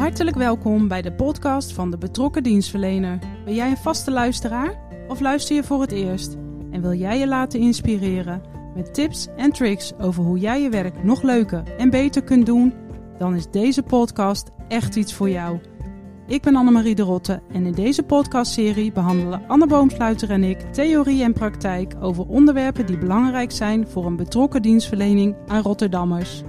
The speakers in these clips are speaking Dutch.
Hartelijk welkom bij de podcast van de betrokken dienstverlener. Ben jij een vaste luisteraar of luister je voor het eerst? En wil jij je laten inspireren met tips en tricks over hoe jij je werk nog leuker en beter kunt doen? Dan is deze podcast echt iets voor jou. Ik ben Annemarie de Rotte en in deze podcastserie behandelen Anne Boomsluiter en ik theorie en praktijk over onderwerpen die belangrijk zijn voor een betrokken dienstverlening aan Rotterdammers.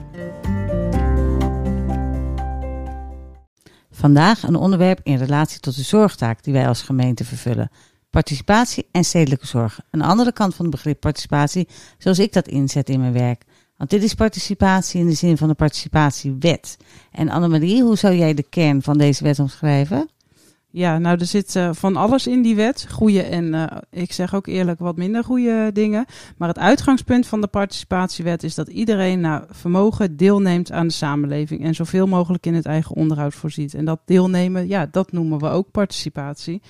Vandaag een onderwerp in relatie tot de zorgtaak die wij als gemeente vervullen. Participatie en stedelijke zorg. Een andere kant van het begrip participatie, zoals ik dat inzet in mijn werk. Want dit is participatie in de zin van de participatiewet. En Annemarie, hoe zou jij de kern van deze wet omschrijven? Ja, nou er zit uh, van alles in die wet. Goede en uh, ik zeg ook eerlijk wat minder goede dingen. Maar het uitgangspunt van de participatiewet is dat iedereen naar vermogen deelneemt aan de samenleving. En zoveel mogelijk in het eigen onderhoud voorziet. En dat deelnemen, ja, dat noemen we ook participatie.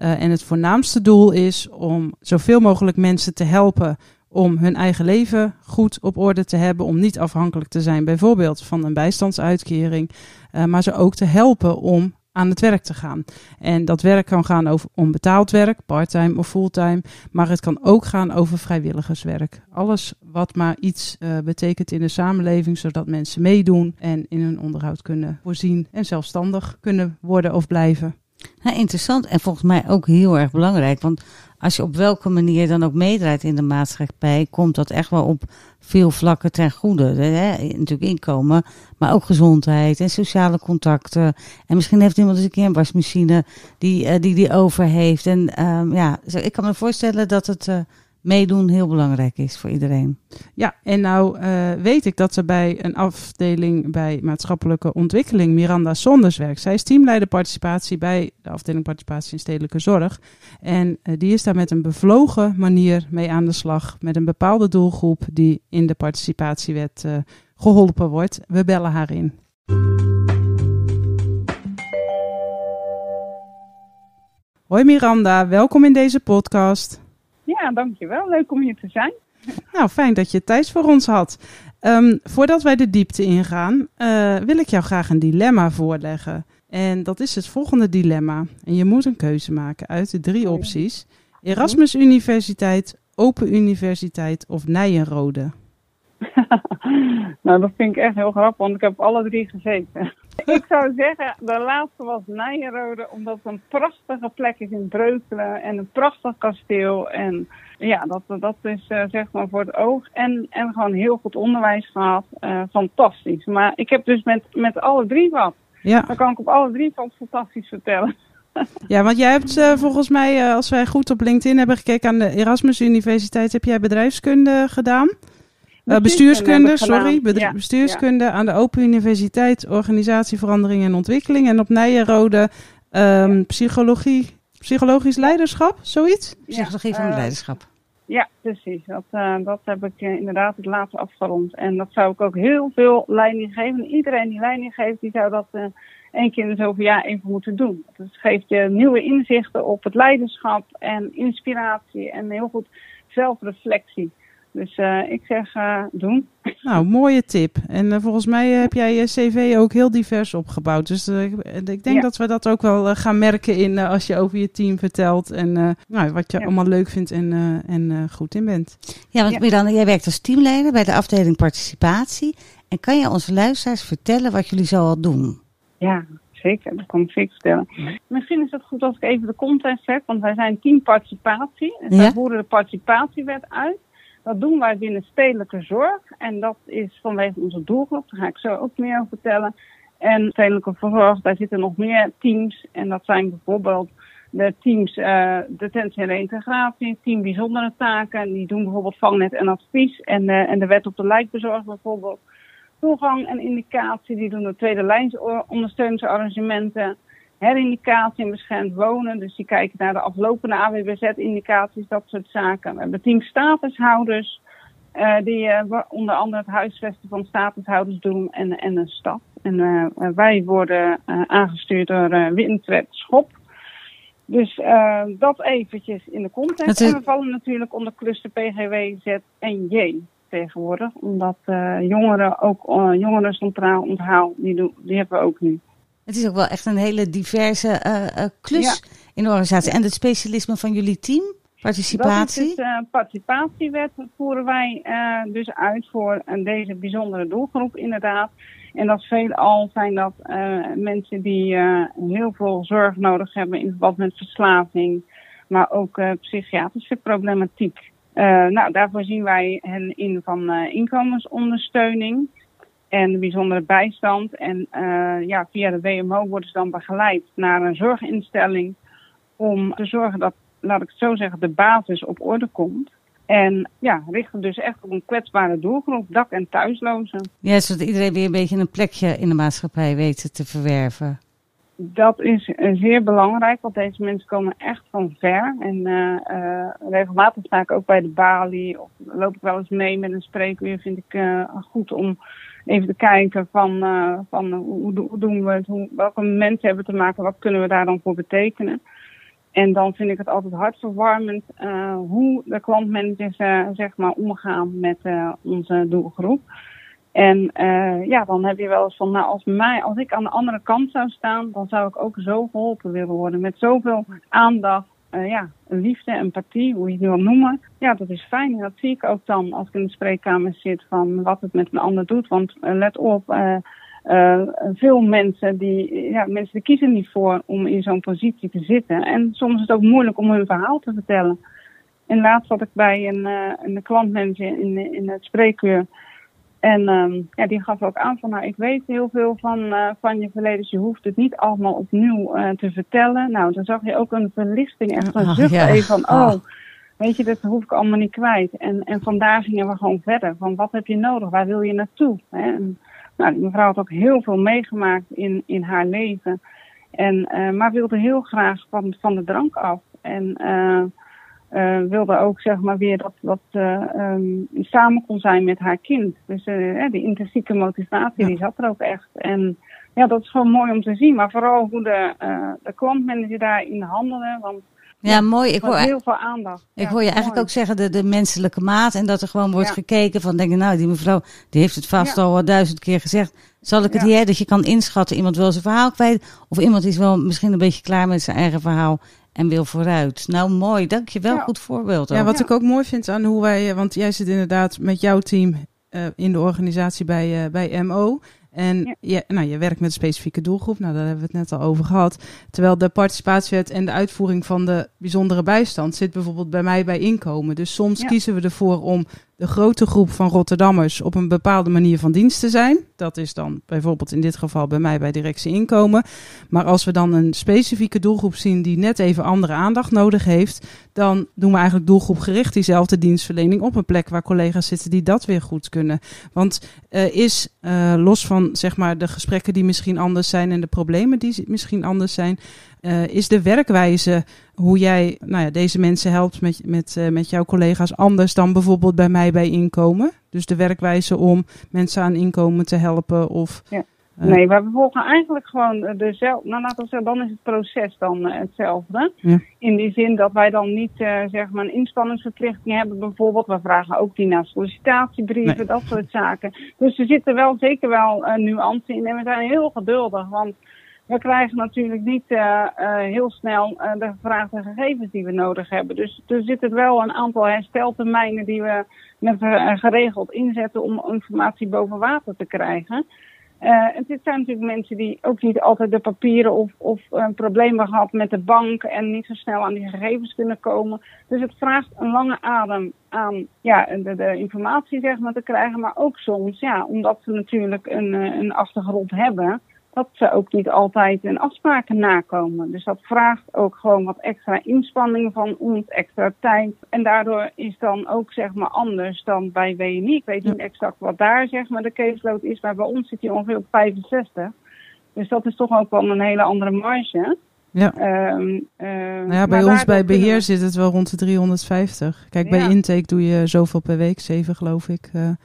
Uh, en het voornaamste doel is om zoveel mogelijk mensen te helpen om hun eigen leven goed op orde te hebben, om niet afhankelijk te zijn bijvoorbeeld van een bijstandsuitkering, maar ze ook te helpen om aan het werk te gaan. En dat werk kan gaan over onbetaald werk, parttime of fulltime, maar het kan ook gaan over vrijwilligerswerk. Alles wat maar iets uh, betekent in de samenleving, zodat mensen meedoen en in hun onderhoud kunnen voorzien en zelfstandig kunnen worden of blijven. Nou, interessant en volgens mij ook heel erg belangrijk. Want als je op welke manier dan ook meedraait in de maatschappij, komt dat echt wel op veel vlakken ten goede. Hè? Natuurlijk inkomen, maar ook gezondheid en sociale contacten. En misschien heeft iemand eens een keer een wasmachine die uh, die, die over heeft. En um, ja, ik kan me voorstellen dat het uh, meedoen heel belangrijk is voor iedereen. Ja, en nou uh, weet ik dat ze bij een afdeling bij maatschappelijke ontwikkeling Miranda Sonders werkt. Zij is teamleider participatie bij de afdeling participatie in stedelijke zorg. En uh, die is daar met een bevlogen manier mee aan de slag. Met een bepaalde doelgroep die in de participatiewet uh, geholpen wordt. We bellen haar in. Hoi Miranda, welkom in deze podcast. Ja, dankjewel. Leuk om hier te zijn. Nou, fijn dat je tijd voor ons had. Um, voordat wij de diepte ingaan, uh, wil ik jou graag een dilemma voorleggen. En dat is het volgende dilemma. En je moet een keuze maken uit de drie opties: Erasmus Universiteit, Open Universiteit of Nijenrode. nou, dat vind ik echt heel grappig, want ik heb alle drie gezeten. Ik zou zeggen, de laatste was Nijenrode, omdat het een prachtige plek is in Breukelen en een prachtig kasteel. En ja, dat, dat is uh, zeg maar voor het oog. En, en gewoon heel goed onderwijs gehad. Uh, fantastisch. Maar ik heb dus met, met alle drie wat. Ja. Dan kan ik op alle drie van fantastisch vertellen. Ja, want jij hebt uh, volgens mij, als wij goed op LinkedIn hebben gekeken aan de Erasmus Universiteit, heb jij bedrijfskunde gedaan? Uh, bestuurskunde, sorry, ja, bestuurskunde ja. aan de Open Universiteit, Organisatieverandering en Ontwikkeling. En op Nijenrode um, ja. psychologie, psychologisch leiderschap, zoiets? Psychologie van het leiderschap. Ja, precies. Dat, uh, dat heb ik uh, inderdaad het laatste afgerond. En dat zou ik ook heel veel leiding geven. Iedereen die leiding geeft, die zou dat uh, één keer in zoveel jaar even moeten doen. Dat geeft je nieuwe inzichten op het leiderschap en inspiratie en heel goed zelfreflectie. Dus uh, ik zeg uh, doen. Nou, mooie tip. En uh, volgens mij heb jij je cv ook heel divers opgebouwd. Dus ik denk ja. dat we dat ook wel gaan merken in als je over je team vertelt. En nou, wat je ja. allemaal leuk vindt en, en goed in bent. Ja, want ja. Miran, jij werkt als teamleider bij de afdeling participatie. En kan je onze luisteraars vertellen wat jullie zo al doen? Ja, zeker. Dat kan ik zeker vertellen. Misschien is het goed als ik even de context zeg. Want wij zijn team participatie. En wij voeren de participatiewet uit. Dat doen wij binnen stedelijke zorg. En dat is vanwege onze doelgroep. Daar ga ik zo ook meer over vertellen. En stedelijke zorg, daar zitten nog meer teams. En dat zijn bijvoorbeeld de teams uh, detentie en reintegratie, team bijzondere taken. Die doen bijvoorbeeld vangnet en advies. En, uh, en de wet op de lijkbezorg bijvoorbeeld. Toegang en indicatie, die doen de tweede lijns ondersteuningsarrangementen herindicatie en beschermd wonen. Dus die kijken naar de aflopende AWBZ-indicaties, dat soort zaken. We hebben team statushouders, uh, die uh, onder andere het huisvesten van statushouders doen en, en een stad. En uh, wij worden aangestuurd door Windwet Schop. Dus dat eventjes in de context. En we vallen natuurlijk onder cluster PGW, Z en J tegenwoordig. Omdat jongeren ook jongeren centraal onthaal, die, doen, die hebben we ook nu. Het is ook wel echt een hele diverse uh, klus in de organisatie. En het specialisme van jullie team? Participatie? Dat is dus, participatiewet voeren wij dus uit voor deze bijzondere doelgroep inderdaad. En dat veelal zijn dat mensen die heel veel zorg nodig hebben in verband met verslaving, maar ook psychiatrische problematiek. nou, daarvoor zien wij hen in van inkomensondersteuning en bijzondere bijstand. En uh, ja, via de WMO worden ze dan begeleid naar een zorginstelling om te zorgen dat, laat ik het zo zeggen, de basis op orde komt. En ja, richten dus echt op een kwetsbare doelgroep, dak- en thuislozen. Ja, zodat iedereen weer een beetje een plekje in de maatschappij weet te verwerven. Dat is zeer belangrijk, want deze mensen komen echt van ver. En uh, uh, regelmatig sta ik ook bij de balie of loop ik wel eens mee met een spreekuur. Vind ik goed om even te kijken van, uh, van hoe, doen we het, hoe, welke mensen hebben te maken, wat kunnen we daar dan voor betekenen. En dan vind ik het altijd hartverwarmend uh, hoe de klantmanagers uh, zeg maar omgaan met onze doelgroep. En ja, dan heb je wel eens van, nou als, mij, als ik aan de andere kant zou staan, dan zou ik ook zo geholpen willen worden. Met zoveel aandacht, uh, ja, liefde, empathie, hoe je het wil noemen. Ja, dat is fijn. En dat zie ik ook dan als ik in de spreekkamer zit van wat het met een ander doet. Want uh, let op, uh, veel mensen die, ja, mensen die kiezen niet voor om in zo'n positie te zitten. En soms is het ook moeilijk om hun verhaal te vertellen. En laatst zat ik bij een, een klantmanager in, in het spreekuur. En um, ja, die gaf ook aan van, nou, ik weet heel veel van, uh, van je verleden, dus je hoeft het niet allemaal opnieuw uh, te vertellen. Nou, dan zag je ook een verlichting, echt een zucht ja. even van, oh, weet je, dat hoef ik allemaal niet kwijt. En, en vandaar gingen we gewoon verder, van wat heb je nodig, waar wil je naartoe? Hè? En, nou, die mevrouw had ook heel veel meegemaakt in, in haar leven, en, uh, maar wilde heel graag van, van de drank af. En uh, wilde ook zeg maar weer dat dat uh, um, samen kon zijn met haar kind. Dus uh, die intrinsieke motivatie ja. die zat er ook echt. En ja, dat is gewoon mooi om te zien. Maar vooral hoe de, de klantmanager daarin handelen. Want ja, mooi. Ik hoor heel veel aandacht. Ik ja, hoor je eigenlijk mooi. ook zeggen de, de menselijke maat. En dat er gewoon wordt ja. gekeken van denken, nou, die mevrouw die heeft het vast al duizend keer gezegd. Zal ik het hier, dat je kan inschatten, iemand wil zijn verhaal kwijt. Of iemand is wel misschien een beetje klaar met zijn eigen verhaal en wil vooruit. Nou, mooi. Dankjewel. Ja. Goed voorbeeld. Ook. Ja, wat ja. ik ook mooi vind aan hoe wij... Want jij zit inderdaad met jouw team uh, in de organisatie bij, uh, bij MO. En ja. Je, nou, je werkt met een specifieke doelgroep. Nou, daar hebben we het net al over gehad. Terwijl de participatiewet en de uitvoering van de bijzondere bijstand zit bijvoorbeeld bij mij bij inkomen. Dus soms kiezen we ervoor om de grote groep van Rotterdammers op een bepaalde manier van dienst te zijn. Dat is dan bijvoorbeeld in dit geval bij mij bij directie inkomen. Maar als we dan een specifieke doelgroep zien die net even andere aandacht nodig heeft, dan doen we eigenlijk doelgroepgericht diezelfde dienstverlening op een plek waar collega's zitten die dat weer goed kunnen. Want uh, is uh, los van zeg maar de gesprekken die misschien anders zijn en de problemen die misschien anders zijn, uh, is de werkwijze hoe jij nou ja, deze mensen helpt met, met, uh, met jouw collega's anders dan bijvoorbeeld bij mij bij inkomen? Dus de werkwijze om mensen aan inkomen te helpen of... Ja. Uh, nee, we volgen eigenlijk gewoon dezelfde. Nou, laten we zeggen, dan is het proces dan uh, hetzelfde. Ja. In die zin dat wij dan niet uh, zeg maar een inspanningsverplichting hebben, bijvoorbeeld. We vragen ook die naar sollicitatiebrieven, nee. dat soort zaken. Dus er zitten wel zeker wel nuances in. En we zijn heel geduldig, want we krijgen natuurlijk niet uh, uh, heel snel uh, de gevraagde gegevens die we nodig hebben. Dus er zitten wel een aantal hersteltermijnen die we met geregeld inzetten om informatie boven water te krijgen. en dit zijn natuurlijk mensen die ook niet altijd de papieren of, of problemen gehad met de bank en niet zo snel aan die gegevens kunnen komen. Dus het vraagt een lange adem aan ja, de, de informatie zeg maar, te krijgen, maar ook soms, ja, omdat ze natuurlijk een, een achtergrond hebben dat ze ook niet altijd hun afspraken nakomen. Dus dat vraagt ook gewoon wat extra inspanning van ons, extra tijd. En daardoor is dan ook zeg maar anders dan bij WNI. Ik weet niet exact wat daar zeg maar de caseload is, maar bij ons zit hij ongeveer op 65. Dus dat is toch ook wel een hele andere marge. Ja. Um, uh, nou ja, bij ons bij beheer we... zit het wel rond de 350. Kijk, ja. bij intake doe je zoveel per week, zeven geloof ik. Uh, ja.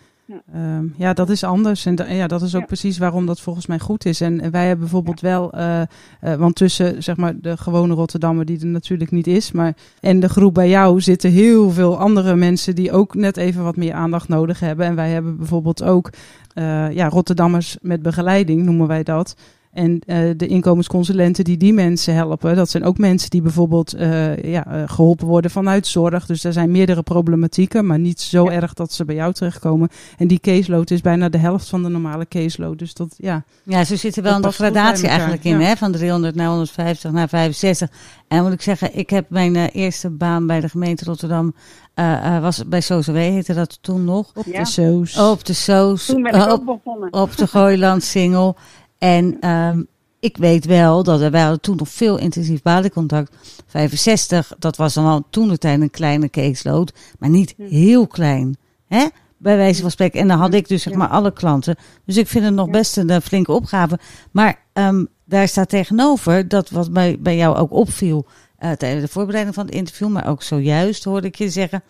Um, ja, dat is anders. En ja, dat is ook ja. precies waarom dat volgens mij goed is. En, en wij hebben bijvoorbeeld ja. wel, uh, uh, want tussen zeg maar de gewone Rotterdammer, die er natuurlijk niet is, maar en de groep bij jou zitten heel veel andere mensen die ook net even wat meer aandacht nodig hebben. En wij hebben bijvoorbeeld ook uh, ja, Rotterdammers met begeleiding, noemen wij dat. En uh, de inkomensconsulenten die die mensen helpen, dat zijn ook mensen die bijvoorbeeld uh, ja, uh, geholpen worden vanuit zorg. Dus er zijn meerdere problematieken, maar niet zo erg dat ze bij jou terechtkomen. En die caseload is bijna de helft van de normale caseload. Dus dat, ja. Ja, ze zitten wel een gradatie eigenlijk in, ja. hè? van 300 naar 150 naar 65. En moet ik zeggen, ik heb mijn eerste baan bij de gemeente Rotterdam uh, uh, was bij SOZW heette dat toen nog. Op ja. de Soos. Op de Soos. Toen ben ik ook begonnen. Op de Gooiland Single. En um, ik weet wel dat er, wij hadden toen nog veel intensief badencontact. 65, dat was dan al toen de tijd een kleine caseload, maar niet heel klein. Hè? Bij wijze van spreken. En dan had ik dus zeg maar alle klanten. Dus ik vind het nog best een flinke opgave. Maar um, daar staat tegenover dat wat bij, bij jou ook opviel uh, tijdens de voorbereiding van het interview, maar ook zojuist hoorde ik je zeggen.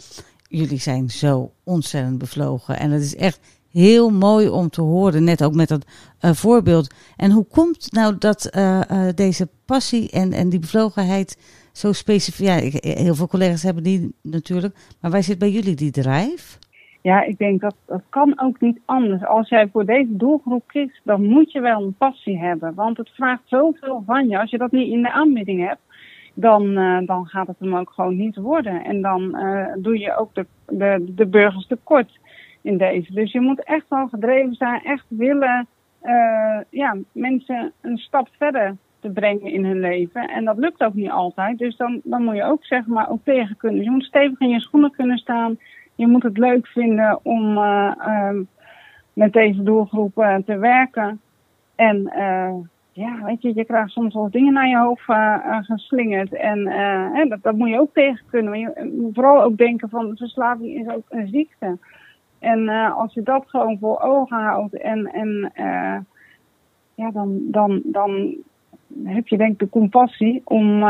Jullie zijn zo ontzettend bevlogen. En het is echt heel mooi om te horen, net ook met dat uh, voorbeeld. En hoe komt nou dat uh, uh, deze passie en, en die bevlogenheid zo specifiek... Ja, heel veel collega's hebben die natuurlijk, maar waar zit bij jullie die drijf? Ja, ik denk dat dat kan ook niet anders. Als jij voor deze doelgroep kiest, dan moet je wel een passie hebben. Want het vraagt zoveel van je. Als je dat niet in de aanbieding hebt, dan, dan gaat het hem ook gewoon niet worden. En dan doe je ook de, de, de burgers tekort in deze. Dus je moet echt wel gedreven zijn, echt willen uh, ja, mensen een stap verder te brengen in hun leven. En dat lukt ook niet altijd. Dus dan, dan moet je ook zeg maar ook tegen kunnen. Je moet stevig in je schoenen kunnen staan. Je moet het leuk vinden om met deze doelgroep te werken. En ja, weet je, je krijgt soms wel dingen naar je hoofd geslingerd. En uh, dat, dat moet je ook tegen kunnen. Maar je moet vooral ook denken van verslaving is ook een ziekte. En uh, als je dat gewoon voor ogen houdt en, en ja, dan, dan, dan heb je denk ik de compassie om,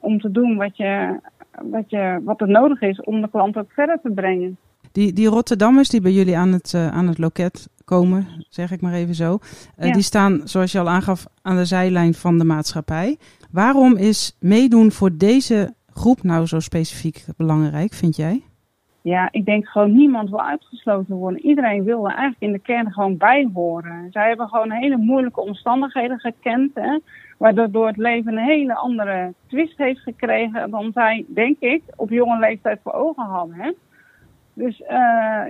om te doen wat, je, wat, je, wat er nodig is om de klant ook verder te brengen. Die, die Rotterdammers die bij jullie aan het, uh, aan het loket komen, zeg ik maar even zo, uh, ja. die staan, zoals je al aangaf, aan de zijlijn van de maatschappij. Waarom is meedoen voor deze groep nou zo specifiek belangrijk, vind jij? Ja, ik denk gewoon niemand wil uitgesloten worden. Iedereen wil er eigenlijk in de kern gewoon bij horen. Zij hebben gewoon hele moeilijke omstandigheden gekend, hè, waardoor het leven een hele andere twist heeft gekregen dan zij, denk ik, op jonge leeftijd voor ogen hadden. Hè. Dus uh,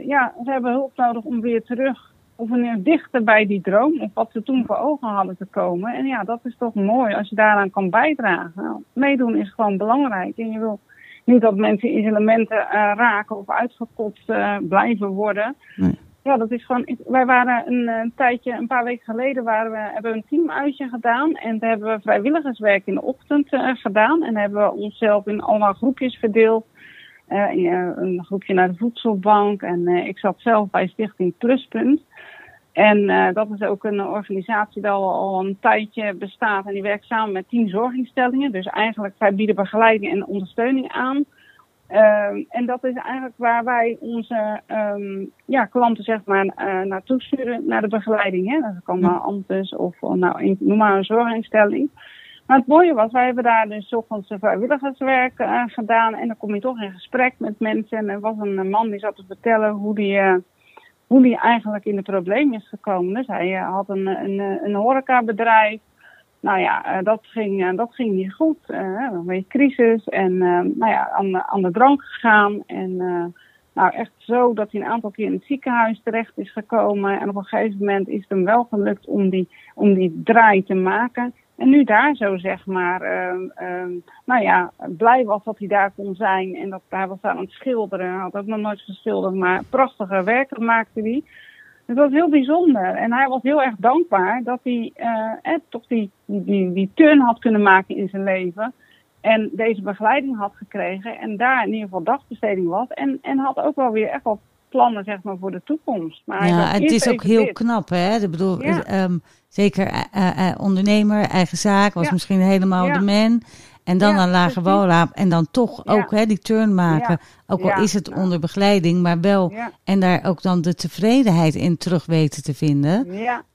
ja, ze hebben hulp nodig om weer terug of weer dichter bij die droom of wat ze toen voor ogen hadden te komen. En ja, dat is toch mooi als je daaraan kan bijdragen. Meedoen is gewoon belangrijk. En je wil niet dat mensen isolementen uh, raken of uitgekotst uh, blijven worden. Nee. Ja, dat is gewoon. Wij waren een, een, tijdje, een paar weken geleden, waren we, hebben we een teamuitje gedaan. En daar hebben we vrijwilligerswerk in de ochtend gedaan. En hebben we onszelf in allemaal groepjes verdeeld. Uh, een groepje naar de voedselbank. En uh, ik zat zelf bij Stichting Pluspunt. En uh, dat is ook een organisatie die al, al een tijdje bestaat. En die werkt samen met tien zorginstellingen. Dus eigenlijk, wij bieden begeleiding en ondersteuning aan. en dat is eigenlijk waar wij onze um, ja, klanten zeg maar, naartoe sturen, naar de begeleiding. Hè? Dat kan maar Antus of nou, noem maar een zorginstelling. Maar het mooie was, wij hebben daar dus ochtends vrijwilligerswerk uh, gedaan. En dan kom je toch in gesprek met mensen. En er was een man die zat te vertellen hoe die, uh, hoe die eigenlijk in het probleem is gekomen. Dus hij uh, had een, een, een horecabedrijf. Nou ja, dat, ging, dat ging niet goed. een beetje crisis. En nou ja, aan, de, aan de drank gegaan. En nou echt zo dat hij een aantal keer in het ziekenhuis terecht is gekomen. En op een gegeven moment is het hem wel gelukt om die, om die draai te maken. En nu daar zo zeg maar, uh, uh, nou ja, blij was dat hij daar kon zijn. En dat hij was aan het schilderen. Hij had ook nog nooit geschilderd, maar prachtige werken maakte hij. Dat was heel bijzonder. En hij was heel erg dankbaar dat hij eh, toch die, die, die turn had kunnen maken in zijn leven. En deze begeleiding had gekregen. En daar in ieder geval dagbesteding was. En, en had ook wel weer echt wat plannen zeg maar, voor de toekomst. Maar ja, het is ook heel knap, hè? Ik bedoel, ja. um, zeker uh, uh, ondernemer, eigen zaak, was ja. misschien helemaal ja. de man. En dan een lage woonraam. En dan toch ook hè, die turn maken. Ook al is het onder begeleiding, maar wel. En daar ook dan de tevredenheid in terug weten te vinden.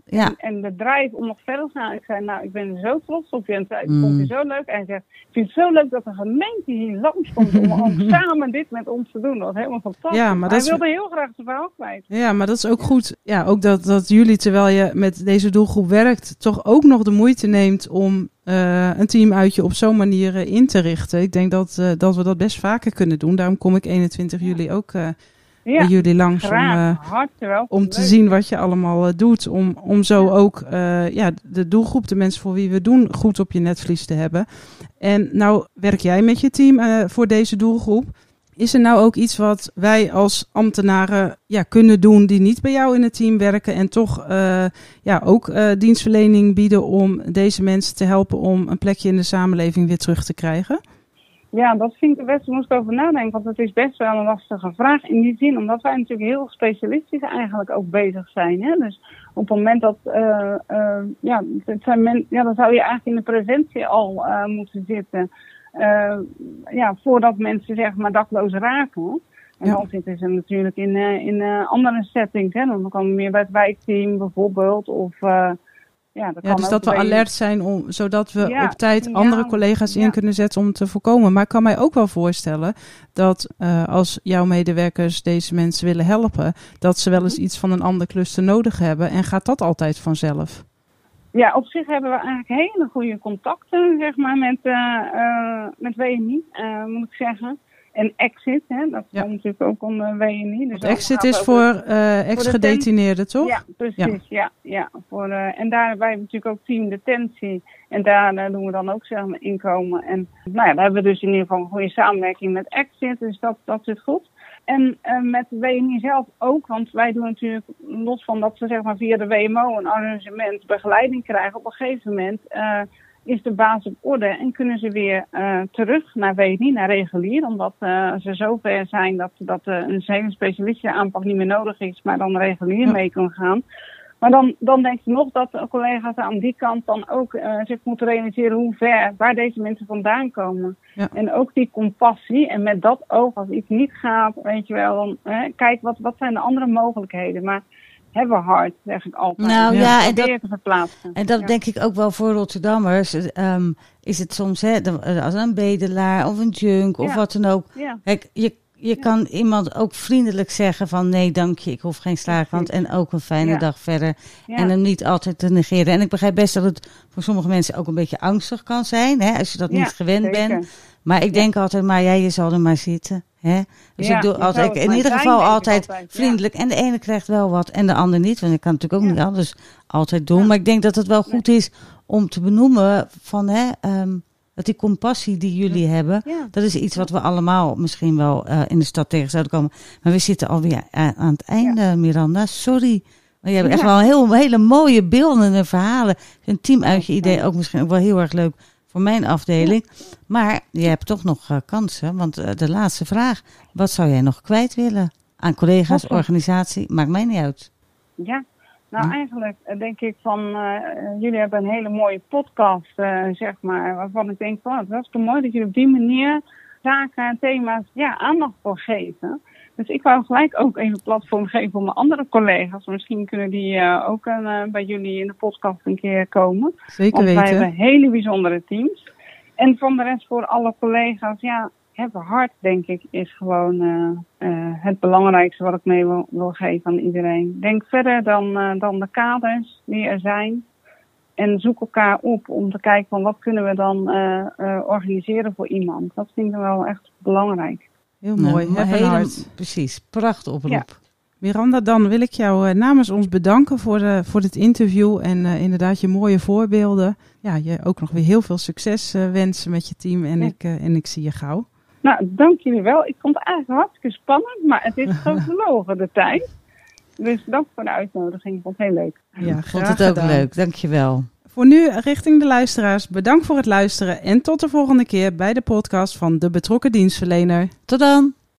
Ja. En, en de drive om nog verder te gaan. Ik zei, nou, ik ben zo trots op je. En ik vond je zo leuk. En hij zegt, ik vind het zo leuk dat de gemeente hier langskomt om ook samen dit met ons te doen. Dat was helemaal fantastisch. Ja, maar hij wilde heel graag zijn verhaal kwijt. Ja, maar dat is ook goed. Ja, ook dat, dat jullie, terwijl je met deze doelgroep werkt, toch ook nog de moeite neemt om uh, een teamuitje op zo'n manier in te richten. Ik denk dat, uh, dat we dat best vaker kunnen doen. Daarom kom ik 21 juli ook ja, bij jullie langs om, uh, om te zien wat je allemaal uh, doet. Om, om zo ook uh, ja, de doelgroep, de mensen voor wie we doen, goed op je netvlies te hebben. En nou werk jij met je team voor deze doelgroep. Is er nou ook iets wat wij als ambtenaren ja, kunnen doen die niet bij jou in het team werken en toch ja, ook dienstverlening bieden om deze mensen te helpen om een plekje in de samenleving weer terug te krijgen? Ja, dat vind ik best, moest ik over nadenken, want het is best wel een lastige vraag in die zin, omdat wij natuurlijk heel specialistisch eigenlijk ook bezig zijn. Hè? Dus op het moment dat, uh, uh, ja, het zijn men, ja, dan zou je eigenlijk in de preventie al uh, moeten zitten, ja, voordat mensen zeg maar dakloos raken. En dan zitten ze natuurlijk in, in andere settings, hè? dan kan meer bij het wijkteam bijvoorbeeld, of ja, dat ja dus dat we alert zijn, om, zodat we op tijd andere collega's in kunnen zetten om te voorkomen. Maar ik kan mij ook wel voorstellen dat uh, als jouw medewerkers deze mensen willen helpen, dat ze wel eens iets van een ander cluster nodig hebben. En gaat dat altijd vanzelf? Ja, op zich hebben we eigenlijk hele goede contacten zeg maar, met, uh, uh, met WNI, moet ik zeggen. En exit, hè, dat komt natuurlijk ook onder WNI. Dus exit is voor uh, ex-gedetineerden, toch? Ja, precies. Ja. ja, Voor, uh, en daarbij hebben we natuurlijk ook team detentie. En daar uh, doen we dan ook zeg maar inkomen. En nou ja, daar hebben we dus in ieder geval een goede samenwerking met exit. Dus dat, dat zit goed. En met WNI zelf ook, want wij doen natuurlijk, los van dat ze zeg maar via de WMO een arrangement begeleiding krijgen, op een gegeven moment is de baas op orde en kunnen ze weer uh, terug naar WNI, naar regulier, omdat uh, ze zover zijn dat, dat uh, een hele specialistische aanpak niet meer nodig is, maar dan regulier mee kan gaan. Maar dan, dan denk je nog dat de collega's aan die kant dan ook zich moeten realiseren hoe ver, waar deze mensen vandaan komen. Ja. En ook die compassie. En met dat oog, als iets niet gaat, weet je wel, dan kijk wat, wat zijn de andere mogelijkheden. Maar hebben hard, zeg ik altijd. Nou ja, en dat, te verplaatsen. En dat denk ik ook wel voor Rotterdammers. Um, is het soms, hè, als een bedelaar of een junk of wat dan ook. Kijk, je, je kan iemand ook vriendelijk zeggen van nee, dank je, ik hoef geen slaagrand. En ook een fijne dag verder. En hem niet altijd te negeren. En ik begrijp best dat het voor sommige mensen ook een beetje angstig kan zijn, hè, als je dat niet gewend bent. Maar ik denk altijd, maar jij, je zal er maar zitten. Hè? Dus ik doe altijd, in ieder geval altijd, vriendelijk. En de ene krijgt wel wat en de ander niet. Want ik kan natuurlijk ook niet alles altijd doen. Maar ik denk dat het wel goed is om te benoemen van hè, um, dat die compassie die jullie hebben, dat is iets wat we allemaal misschien wel uh, in de stad tegen zouden komen. Maar we zitten alweer aan het einde, Miranda. Sorry. Maar je hebt echt wel een heel, hele mooie beelden en verhalen. Een team uit je idee ook misschien ook wel heel erg leuk voor mijn afdeling. Maar je hebt toch nog uh, kansen. Want uh, de laatste vraag: wat zou jij nog kwijt willen aan collega's, organisatie? Maakt mij niet uit. Ja, nou, hm? eigenlijk uh, denk ik van, jullie hebben een hele mooie podcast, zeg maar, waarvan ik denk van, het was toch mooi dat jullie op die manier zaken en thema's ja, aandacht voor geven. Dus ik wou gelijk ook even een platform geven voor mijn andere collega's. Misschien kunnen die uh, ook uh, bij jullie in de podcast een keer komen. Zeker Want weten. wij hebben hele bijzondere teams. En van de rest voor alle collega's, ja, hebben hart denk ik is gewoon uh, het belangrijkste wat ik mee wil, wil, geven aan iedereen. Denk verder dan, dan de kaders die er zijn. En zoek elkaar op om te kijken van wat kunnen we dan organiseren voor iemand. Dat vind ik wel echt belangrijk. Heel mooi. Nou, hele, precies, prachtig oproep. Miranda, dan wil ik jou uh, namens ons bedanken voor, de, voor dit interview en uh, inderdaad je mooie voorbeelden. Ja, je ook nog weer heel veel succes uh, wensen met je team en, ik, en ik zie je gauw. Nou, dank jullie wel. Ik vond het eigenlijk hartstikke spannend, maar het is gewoon verloren de tijd. Dus dank voor de uitnodiging. Ik vond het heel leuk. Ja, ik vond het ook gedaan. leuk. Dank je wel. Voor nu richting de luisteraars, bedankt voor het luisteren en tot de volgende keer bij de podcast van De Betrokken Dienstverlener. Tot dan!